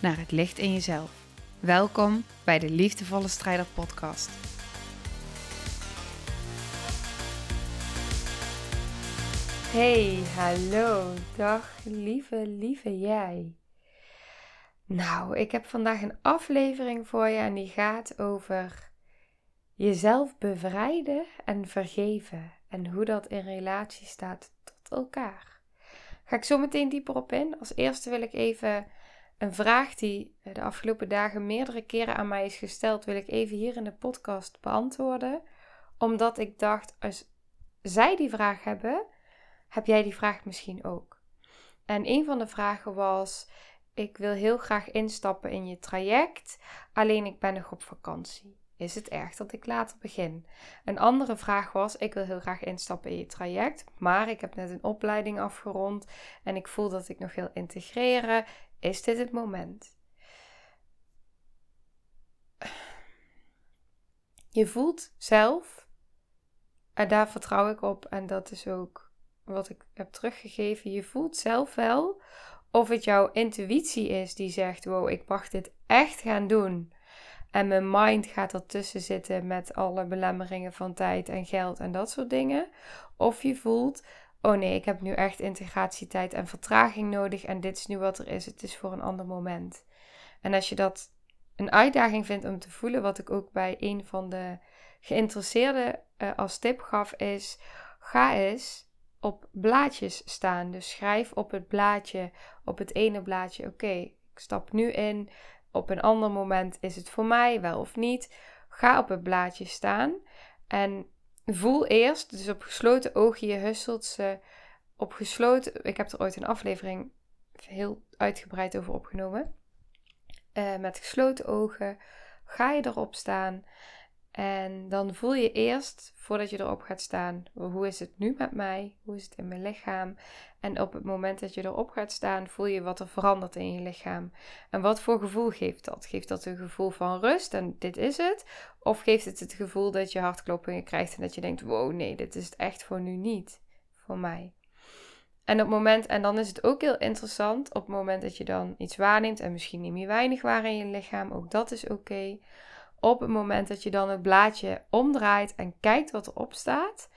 naar het licht in jezelf. Welkom bij de Liefdevolle Strijder Podcast. Hey, hallo, dag lieve, lieve jij. Nou, ik heb vandaag een aflevering voor je en die gaat over jezelf bevrijden en vergeven en hoe dat in relatie staat tot elkaar. Ga ik zo meteen dieper op in. Als eerste wil ik even een vraag die de afgelopen dagen meerdere keren aan mij is gesteld, wil ik even hier in de podcast beantwoorden. Omdat ik dacht, als zij die vraag hebben, heb jij die vraag misschien ook. En een van de vragen was: Ik wil heel graag instappen in je traject, alleen ik ben nog op vakantie. Is het erg dat ik later begin? Een andere vraag was: Ik wil heel graag instappen in je traject, maar ik heb net een opleiding afgerond en ik voel dat ik nog wil integreren. Is dit het moment? Je voelt zelf, en daar vertrouw ik op, en dat is ook wat ik heb teruggegeven. Je voelt zelf wel of het jouw intuïtie is die zegt: Wow, ik mag dit echt gaan doen. En mijn mind gaat ertussen zitten met alle belemmeringen van tijd en geld en dat soort dingen. Of je voelt, oh nee, ik heb nu echt integratietijd en vertraging nodig en dit is nu wat er is. Het is voor een ander moment. En als je dat een uitdaging vindt om te voelen, wat ik ook bij een van de geïnteresseerden uh, als tip gaf, is ga eens op blaadjes staan. Dus schrijf op het blaadje, op het ene blaadje, oké, ik stap nu in op een ander moment is het voor mij wel of niet. Ga op het blaadje staan en voel eerst, dus op gesloten ogen, je husselt ze op gesloten. Ik heb er ooit een aflevering heel uitgebreid over opgenomen. Uh, met gesloten ogen ga je erop staan en dan voel je eerst, voordat je erop gaat staan, hoe is het nu met mij? Hoe is het in mijn lichaam? En op het moment dat je erop gaat staan, voel je wat er verandert in je lichaam. En wat voor gevoel geeft dat? Geeft dat een gevoel van rust en dit is het? Of geeft het het gevoel dat je hartkloppingen krijgt en dat je denkt: wow, nee, dit is het echt voor nu niet voor mij? En op het moment, en dan is het ook heel interessant, op het moment dat je dan iets waarneemt en misschien neem je weinig waar in je lichaam, ook dat is oké op het moment dat je dan het blaadje omdraait en kijkt wat erop staat,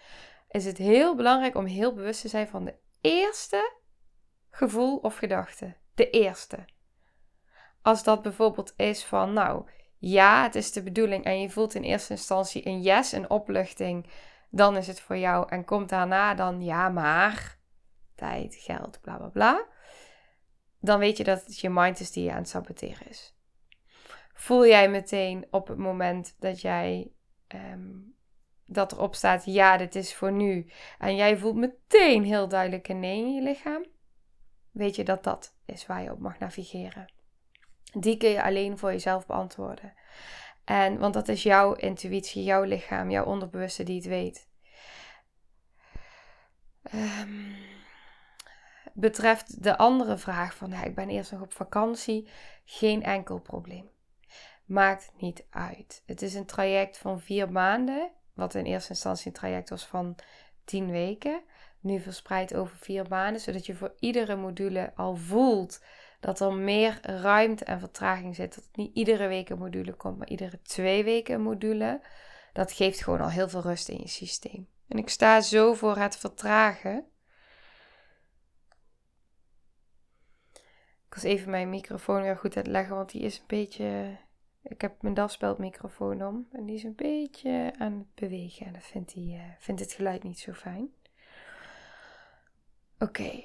is het heel belangrijk om heel bewust te zijn van de eerste gevoel of gedachte. De eerste. Als dat bijvoorbeeld is van, nou ja, het is de bedoeling en je voelt in eerste instantie een yes, een opluchting, dan is het voor jou. En komt daarna dan ja, maar tijd, geld, bla bla bla. Dan weet je dat het je mind is die je aan het saboteren is voel jij meteen op het moment dat jij um, dat erop staat, ja, dit is voor nu. En jij voelt meteen heel duidelijk een nee in je lichaam. Weet je dat dat is waar je op mag navigeren. Die kun je alleen voor jezelf beantwoorden. En, want dat is jouw intuïtie, jouw lichaam, jouw onderbewuste die het weet. Um, betreft de andere vraag van ja, ik ben eerst nog op vakantie, geen enkel probleem. Maakt niet uit. Het is een traject van vier maanden, wat in eerste instantie een traject was van tien weken. Nu verspreid over vier maanden, zodat je voor iedere module al voelt dat er meer ruimte en vertraging zit. Dat het niet iedere week een module komt, maar iedere twee weken een module. Dat geeft gewoon al heel veel rust in je systeem. En ik sta zo voor het vertragen. Ik was even mijn microfoon weer goed uitleggen, want die is een beetje ik heb mijn daspeldmicrofoon om en die is een beetje aan het bewegen. En dat vindt, hij, uh, vindt het geluid niet zo fijn. Oké,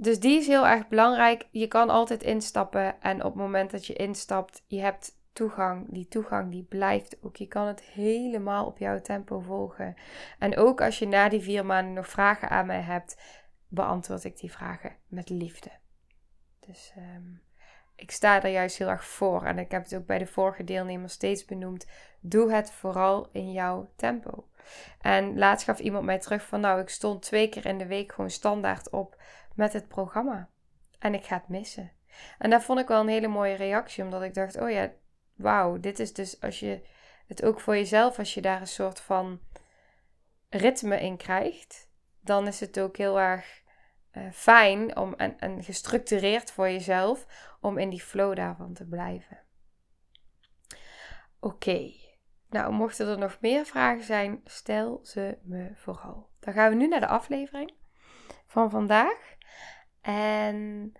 dus die is heel erg belangrijk. Je kan altijd instappen en op het moment dat je instapt, je hebt toegang. Die toegang die blijft ook. Je kan het helemaal op jouw tempo volgen. En ook als je na die vier maanden nog vragen aan mij hebt, beantwoord ik die vragen met liefde. Dus um, ik sta er juist heel erg voor. En ik heb het ook bij de vorige deelnemers steeds benoemd. Doe het vooral in jouw tempo. En laatst gaf iemand mij terug van nou, ik stond twee keer in de week gewoon standaard op met het programma. En ik ga het missen. En dat vond ik wel een hele mooie reactie, omdat ik dacht, oh ja, wauw, dit is dus als je het ook voor jezelf, als je daar een soort van ritme in krijgt, dan is het ook heel erg uh, fijn om, en gestructureerd voor jezelf om in die flow daarvan te blijven. Oké, nou mochten er nog meer vragen zijn, stel ze me vooral. Dan gaan we nu naar de aflevering van vandaag. En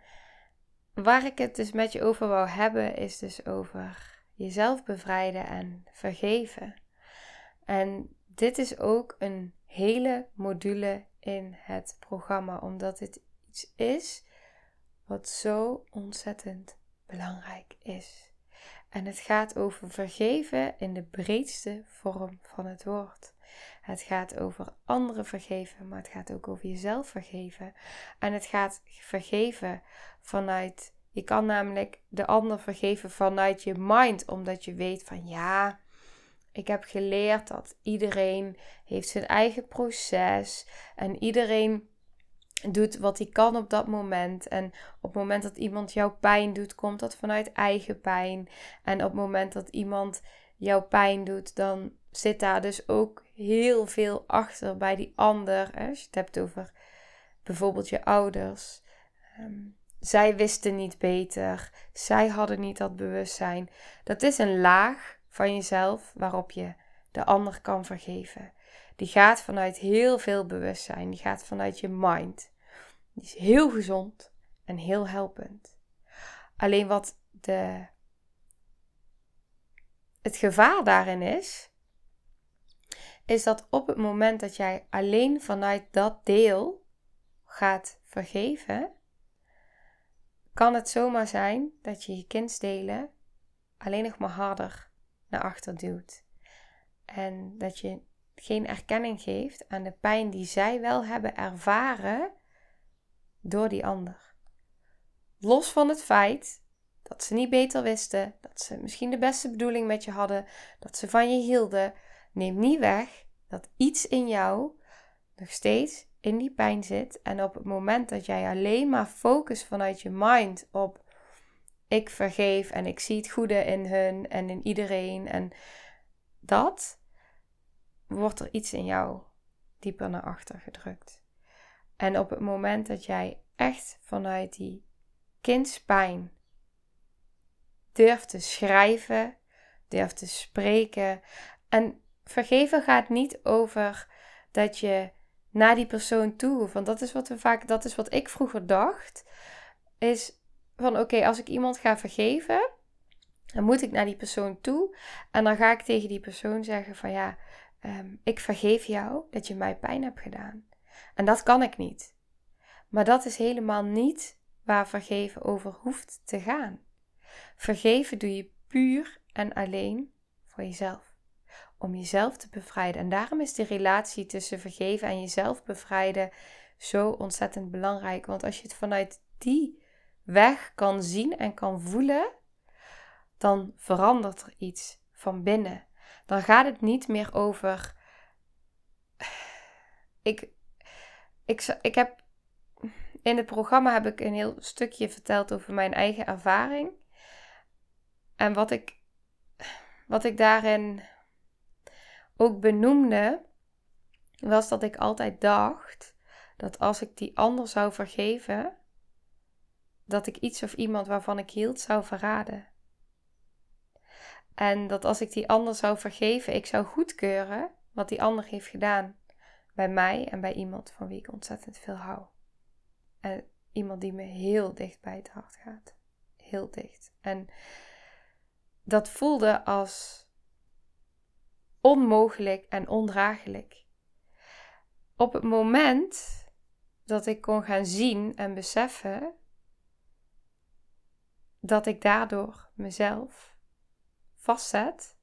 waar ik het dus met je over wou hebben, is dus over jezelf bevrijden en vergeven. En dit is ook een hele module in het programma, omdat dit iets is wat zo ontzettend belangrijk is. En het gaat over vergeven in de breedste vorm van het woord. Het gaat over anderen vergeven, maar het gaat ook over jezelf vergeven. En het gaat vergeven vanuit, je kan namelijk de ander vergeven vanuit je mind, omdat je weet van ja, ik heb geleerd dat iedereen heeft zijn eigen proces en iedereen doet wat hij kan op dat moment. En op het moment dat iemand jou pijn doet, komt dat vanuit eigen pijn. En op het moment dat iemand jou pijn doet, dan zit daar dus ook heel veel achter bij die ander. Als je het hebt over bijvoorbeeld je ouders. Ehm, zij wisten niet beter. Zij hadden niet dat bewustzijn. Dat is een laag van jezelf waarop je de ander kan vergeven. Die gaat vanuit heel veel bewustzijn. Die gaat vanuit je mind. Die is heel gezond en heel helpend. Alleen wat de, het gevaar daarin is, is dat op het moment dat jij alleen vanuit dat deel gaat vergeven, kan het zomaar zijn dat je je kindsdelen alleen nog maar harder naar achter duwt. En dat je geen erkenning geeft aan de pijn die zij wel hebben ervaren door die ander. Los van het feit dat ze niet beter wisten, dat ze misschien de beste bedoeling met je hadden, dat ze van je hielden, neemt niet weg dat iets in jou nog steeds in die pijn zit. En op het moment dat jij alleen maar focust vanuit je mind op ik vergeef en ik zie het goede in hun en in iedereen. En dat wordt er iets in jou dieper naar achter gedrukt. En op het moment dat jij echt vanuit die kindspijn durft te schrijven, durft te spreken. En vergeven gaat niet over dat je naar die persoon toe, want dat is wat we vaak, dat is wat ik vroeger dacht, is van oké, als ik iemand ga vergeven, dan moet ik naar die persoon toe en dan ga ik tegen die persoon zeggen van ja, ehm, ik vergeef jou dat je mij pijn hebt gedaan. En dat kan ik niet. Maar dat is helemaal niet waar vergeven over hoeft te gaan. Vergeven doe je puur en alleen voor jezelf. Om jezelf te bevrijden. En daarom is de relatie tussen vergeven en jezelf bevrijden zo ontzettend belangrijk. Want als je het vanuit die weg kan zien en kan voelen, dan verandert er iets van binnen. Dan gaat het niet meer over. Ik, ik, ik heb in het programma heb ik een heel stukje verteld over mijn eigen ervaring. En wat ik, wat ik daarin ook benoemde, was dat ik altijd dacht dat als ik die ander zou vergeven, dat ik iets of iemand waarvan ik hield zou verraden. En dat als ik die ander zou vergeven, ik zou goedkeuren wat die ander heeft gedaan bij mij en bij iemand van wie ik ontzettend veel hou. En iemand die me heel dicht bij het hart gaat. Heel dicht. En dat voelde als onmogelijk en ondraaglijk. Op het moment dat ik kon gaan zien en beseffen dat ik daardoor mezelf vastzet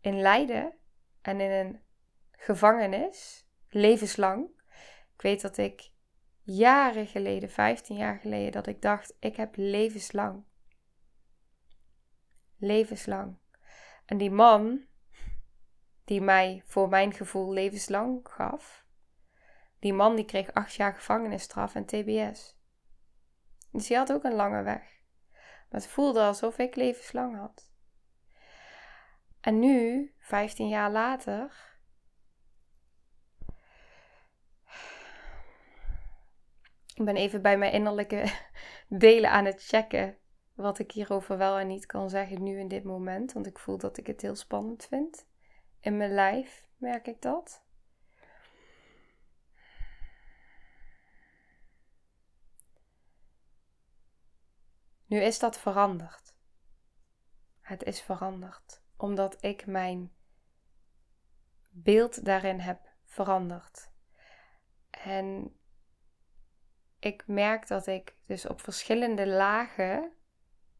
in lijden en in een gevangenis, levenslang. Ik weet dat ik jaren geleden, 15 jaar geleden, dat ik dacht: ik heb levenslang Levenslang. En die man, die mij voor mijn gevoel levenslang gaf, die man die kreeg acht jaar gevangenisstraf en TBS. Dus die had ook een lange weg. Maar het voelde alsof ik levenslang had. En nu, 15 jaar later, Ik ben even bij mijn innerlijke delen aan het checken. Wat ik hierover wel en niet kan zeggen nu in dit moment. Want ik voel dat ik het heel spannend vind. In mijn lijf merk ik dat. Nu is dat veranderd. Het is veranderd omdat ik mijn beeld daarin heb veranderd. En ik merk dat ik dus op verschillende lagen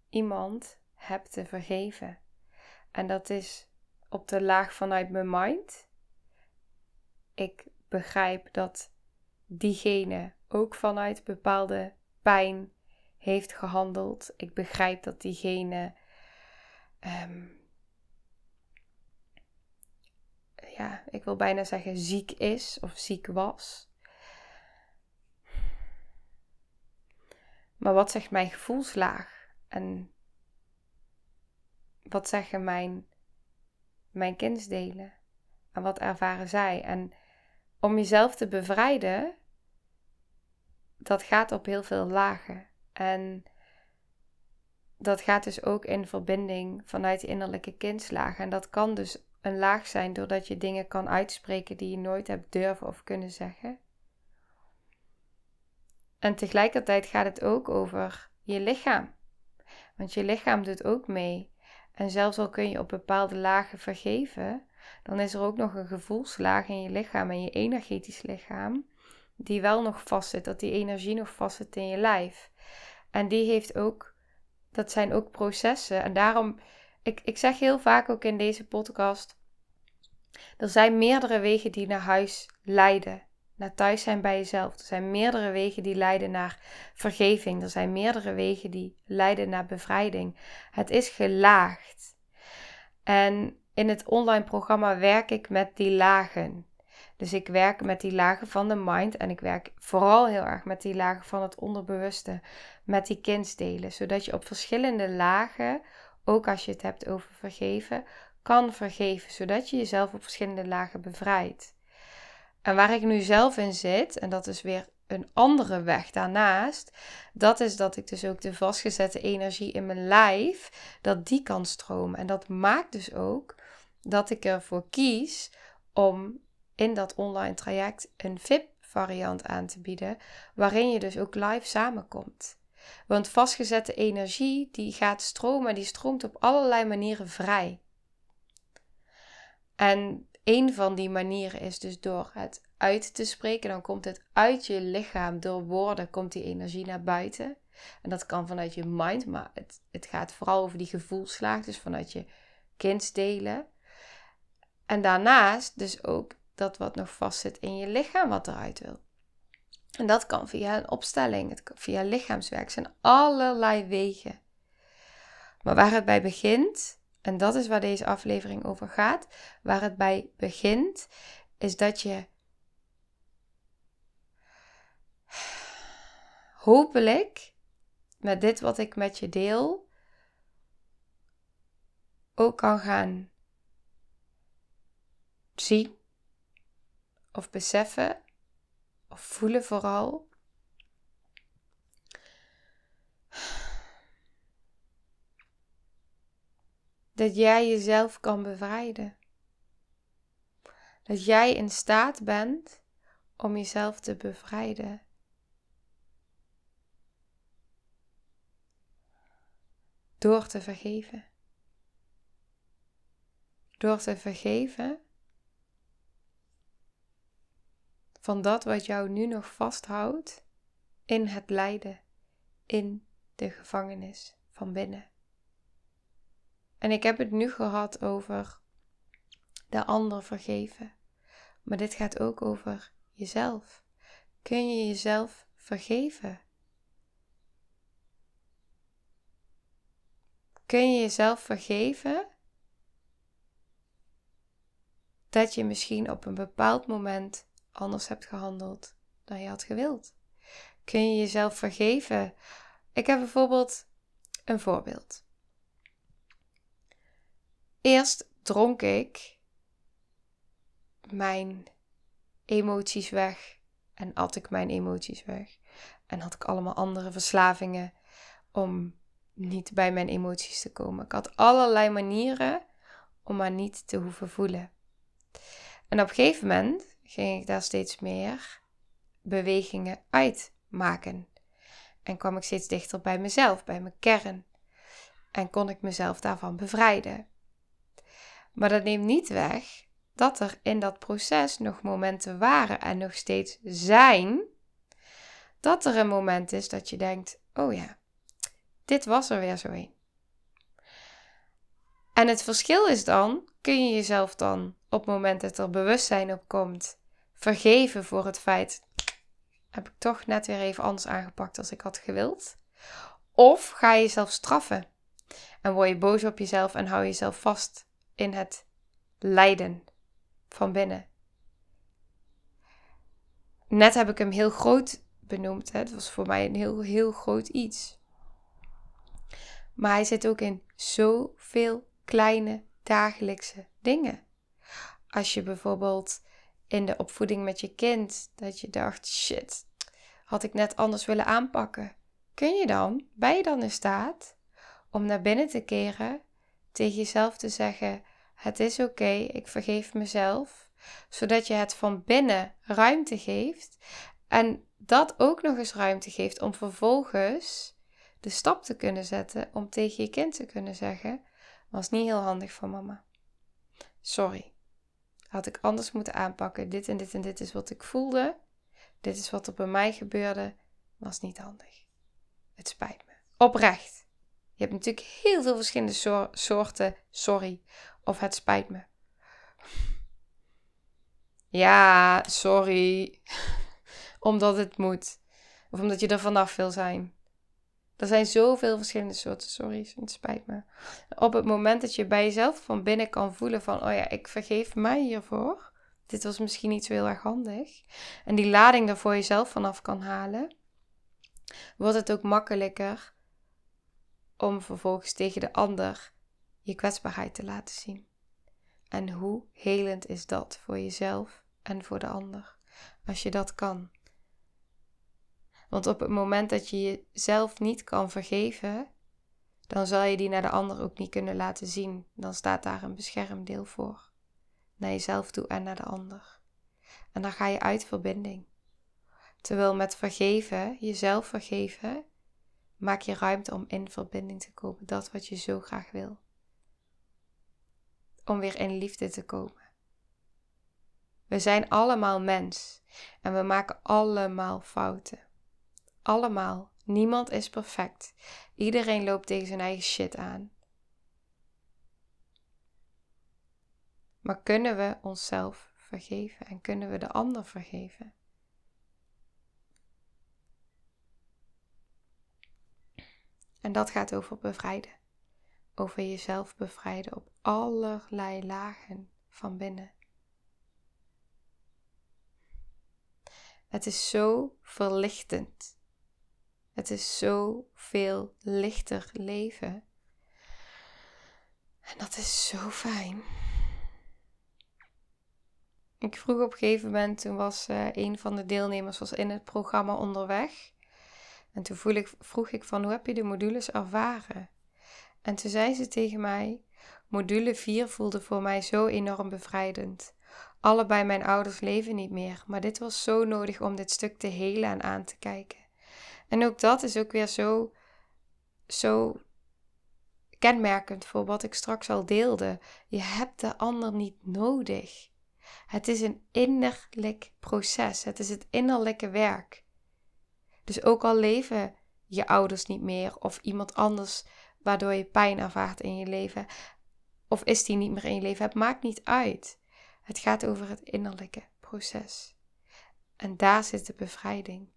iemand heb te vergeven. En dat is op de laag vanuit mijn mind. Ik begrijp dat diegene ook vanuit bepaalde pijn heeft gehandeld. Ik begrijp dat diegene ehm, ja, ik wil bijna zeggen ziek is of ziek was. Maar wat zegt mijn gevoelslaag? En wat zeggen mijn, mijn kindsdelen? En wat ervaren zij? En om jezelf te bevrijden, dat gaat op heel veel lagen. En dat gaat dus ook in verbinding vanuit de innerlijke kindslagen. En dat kan dus een laag zijn doordat je dingen kan uitspreken die je nooit hebt durven of kunnen zeggen. En tegelijkertijd gaat het ook over je lichaam. Want je lichaam doet ook mee. En zelfs al kun je op bepaalde lagen vergeven, dan is er ook nog een gevoelslaag in je lichaam en je energetisch lichaam, die wel nog vastzit, dat die energie nog vastzit in je lijf. En die heeft ook, dat zijn ook processen. En daarom, ik, ik zeg heel vaak ook in deze podcast, er zijn meerdere wegen die naar huis leiden naar thuis zijn bij jezelf. Er zijn meerdere wegen die leiden naar vergeving. Er zijn meerdere wegen die leiden naar bevrijding. Het is gelaagd. En in het online programma werk ik met die lagen. Dus ik werk met die lagen van de mind en ik werk vooral heel erg met die lagen van het onderbewuste, met die kindsdelen, zodat je op verschillende lagen, ook als je het hebt over vergeven, kan vergeven, zodat je jezelf op verschillende lagen bevrijdt. En waar ik nu zelf in zit, en dat is weer een andere weg daarnaast, dat is dat ik dus ook de vastgezette energie in mijn lijf, dat die kan stromen. En dat maakt dus ook dat ik ervoor kies om in dat online traject een VIP-variant aan te bieden, waarin je dus ook live samenkomt. Want vastgezette energie, die gaat stromen, die stroomt op allerlei manieren vrij. En een van die manieren is dus door het uit te spreken. Dan komt het uit je lichaam, door woorden komt die energie naar buiten. En dat kan vanuit je mind, maar het, het gaat vooral over die gevoelslaag, dus vanuit je kindsdelen. En daarnaast dus ook dat wat nog vastzit in je lichaam, wat eruit wil. En dat kan via een opstelling, via lichaamswerk. Zijn allerlei wegen. Maar waar het bij begint, en dat is waar deze aflevering over gaat. Waar het bij begint, is dat je hopelijk met dit wat ik met je deel ook kan gaan zien of beseffen of voelen vooral dat jij jezelf kan bevrijden. Dat jij in staat bent om jezelf te bevrijden. Door te vergeven. Door te vergeven van dat wat jou nu nog vasthoudt in het lijden, in de gevangenis van binnen. En ik heb het nu gehad over de ander vergeven. Maar dit gaat ook over jezelf. Kun je jezelf vergeven? kun je jezelf vergeven dat je misschien op een bepaald moment anders hebt gehandeld dan je had gewild? Kun je jezelf vergeven? Ik heb bijvoorbeeld een voorbeeld. Eerst dronk ik mijn emoties weg en at ik mijn emoties weg. En had ik allemaal andere verslavingen om niet bij mijn emoties te komen. Ik had allerlei manieren om maar niet te hoeven voelen. En op een gegeven moment ging ik daar steeds meer bewegingen uitmaken. En kwam ik steeds dichter bij mezelf, bij mijn kern. En kon ik mezelf daarvan bevrijden. Maar dat neemt niet weg dat er in dat proces nog momenten waren en nog steeds zijn. Dat er een moment is dat je denkt: oh ja, dit was er weer zo een. En het verschil is dan: kun je jezelf dan op het moment dat er bewustzijn op komt, vergeven voor het feit: heb ik toch net weer even anders aangepakt als ik had gewild? Of ga je jezelf straffen en word je boos op jezelf en hou jezelf vast in het lijden van binnen? Net heb ik hem heel groot benoemd. Hè? Het was voor mij een heel, heel groot iets. Maar hij zit ook in zoveel kleine dagelijkse dingen. Als je bijvoorbeeld in de opvoeding met je kind, dat je dacht, shit, had ik net anders willen aanpakken. Kun je dan, ben je dan in staat om naar binnen te keren, tegen jezelf te zeggen, het is oké, ik vergeef mezelf, zodat je het van binnen ruimte geeft en dat ook nog eens ruimte geeft om vervolgens de stap te kunnen zetten om tegen je kind te kunnen zeggen: was niet heel handig van mama. Sorry. Had ik anders moeten aanpakken. Dit en dit en dit is wat ik voelde. Dit is wat er bij mij gebeurde. Was niet handig. Het spijt me. Oprecht. Je hebt natuurlijk heel veel verschillende soorten sorry of het spijt me. Ja, sorry. omdat het moet. Of omdat je er vanaf wil zijn. Er zijn zoveel verschillende soorten sorry's. Het spijt me. Op het moment dat je bij jezelf van binnen kan voelen van... Oh ja, ik vergeef mij hiervoor. Dit was misschien niet zo heel erg handig. En die lading er voor jezelf vanaf kan halen. Wordt het ook makkelijker om vervolgens tegen de ander je kwetsbaarheid te laten zien. En hoe helend is dat voor jezelf en voor de ander? Als je dat kan. Want op het moment dat je jezelf niet kan vergeven, dan zal je die naar de ander ook niet kunnen laten zien. Dan staat daar een beschermdeel voor. Naar jezelf toe en naar de ander. En dan ga je uit verbinding. Terwijl met vergeven, jezelf vergeven, maak je ruimte om in verbinding te komen. Dat wat je zo graag wil. Om weer in liefde te komen. We zijn allemaal mens en we maken allemaal fouten. Allemaal. Niemand is perfect. Iedereen loopt tegen zijn eigen shit aan. Maar kunnen we onszelf vergeven en kunnen we de ander vergeven? En dat gaat over bevrijden. Over jezelf bevrijden op allerlei lagen van binnen. Het is zo verlichtend het is zo veel lichter leven. En dat is zo fijn. Ik vroeg op een gegeven moment, toen was uh, een van de deelnemers was in het programma onderweg. En toen vroeg ik, vroeg ik van, hoe heb je de modules ervaren? En toen zei ze tegen mij, module 4 voelde voor mij zo enorm bevrijdend. Allebei mijn ouders leven niet meer, maar dit was zo nodig om dit stuk te helen en aan te kijken. En ook dat is ook weer zo, zo kenmerkend voor wat ik straks al deelde. Je hebt de ander niet nodig. Het is een innerlijk proces. Het is het innerlijke werk. Dus ook al leven je ouders niet meer of iemand anders waardoor je pijn ervaart in je leven, of is die niet meer in je leven, het maakt niet uit. Het gaat over het innerlijke proces. En daar zit de bevrijding.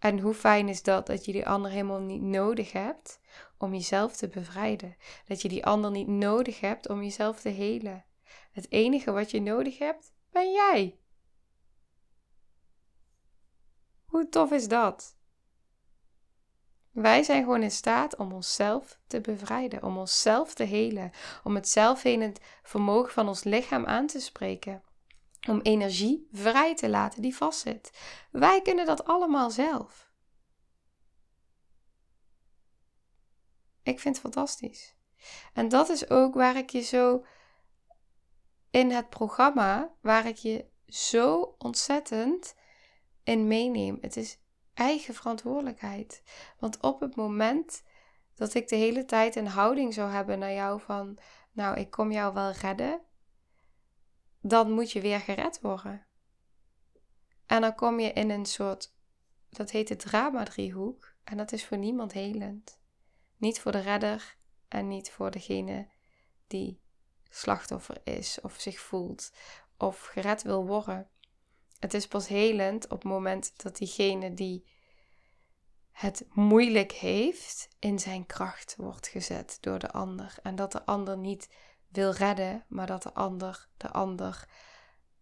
En hoe fijn is dat dat je die ander helemaal niet nodig hebt om jezelf te bevrijden. Dat je die ander niet nodig hebt om jezelf te helen. Het enige wat je nodig hebt, ben jij. Hoe tof is dat? Wij zijn gewoon in staat om onszelf te bevrijden, om onszelf te helen, om het zelfhelend vermogen van ons lichaam aan te spreken, om energie vrij te laten die vastzit. Wij kunnen dat allemaal zelf. Ik vind het fantastisch. En dat is ook waar ik je zo in het programma, waar ik je zo ontzettend in meeneem. Het is eigen verantwoordelijkheid. Want op het moment dat ik de hele tijd een houding zou hebben naar jou van, nou, ik kom jou wel redden, dan moet je weer gered worden. En dan kom je in een soort, dat heet de drama-driehoek, en dat is voor niemand helend. Niet voor de redder en niet voor degene die slachtoffer is of zich voelt of gered wil worden. Het is pas helend op het moment dat diegene die het moeilijk heeft, in zijn kracht wordt gezet door de ander. En dat de ander niet wil redden, maar dat de ander de ander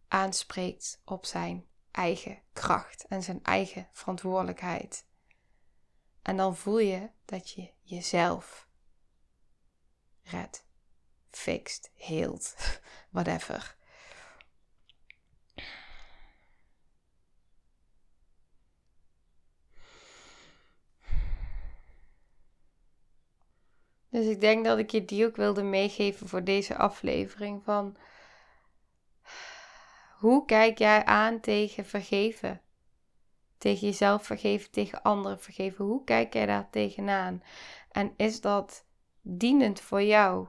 aanspreekt op zijn eigen kracht en zijn eigen verantwoordelijkheid. En dan voel je dat je jezelf redt, fixt, heelt, whatever. Dus ik denk dat ik je die ook wilde meegeven voor deze aflevering van hoe kijk jij aan tegen vergeven? Tegen jezelf vergeven, tegen anderen vergeven. Hoe kijk jij daar tegenaan? En is dat dienend voor jou?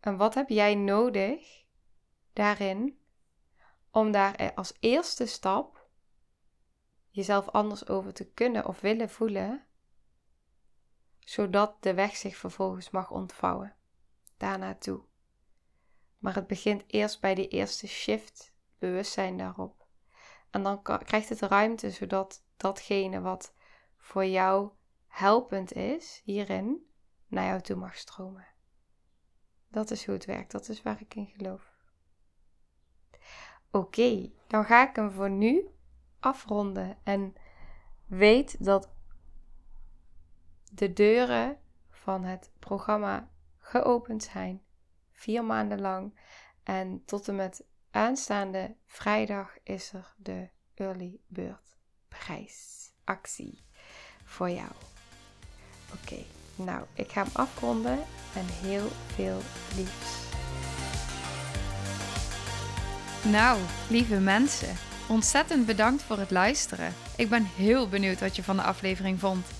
En wat heb jij nodig daarin om daar als eerste stap jezelf anders over te kunnen of willen voelen? Zodat de weg zich vervolgens mag ontvouwen. Daarnaartoe. Maar het begint eerst bij die eerste shift, bewustzijn daarop. En dan krijgt het ruimte zodat datgene wat voor jou helpend is hierin, naar jou toe mag stromen. Dat is hoe het werkt, dat is waar ik in geloof. Oké, dan ga ik hem voor nu afronden en weet dat de deuren van het programma geopend zijn. Vier maanden lang. En tot en met aanstaande vrijdag is er de Early Bird prijsactie voor jou. Oké, nou, ik ga hem afronden en heel veel liefs. Nou, lieve mensen, ontzettend bedankt voor het luisteren. Ik ben heel benieuwd wat je van de aflevering vond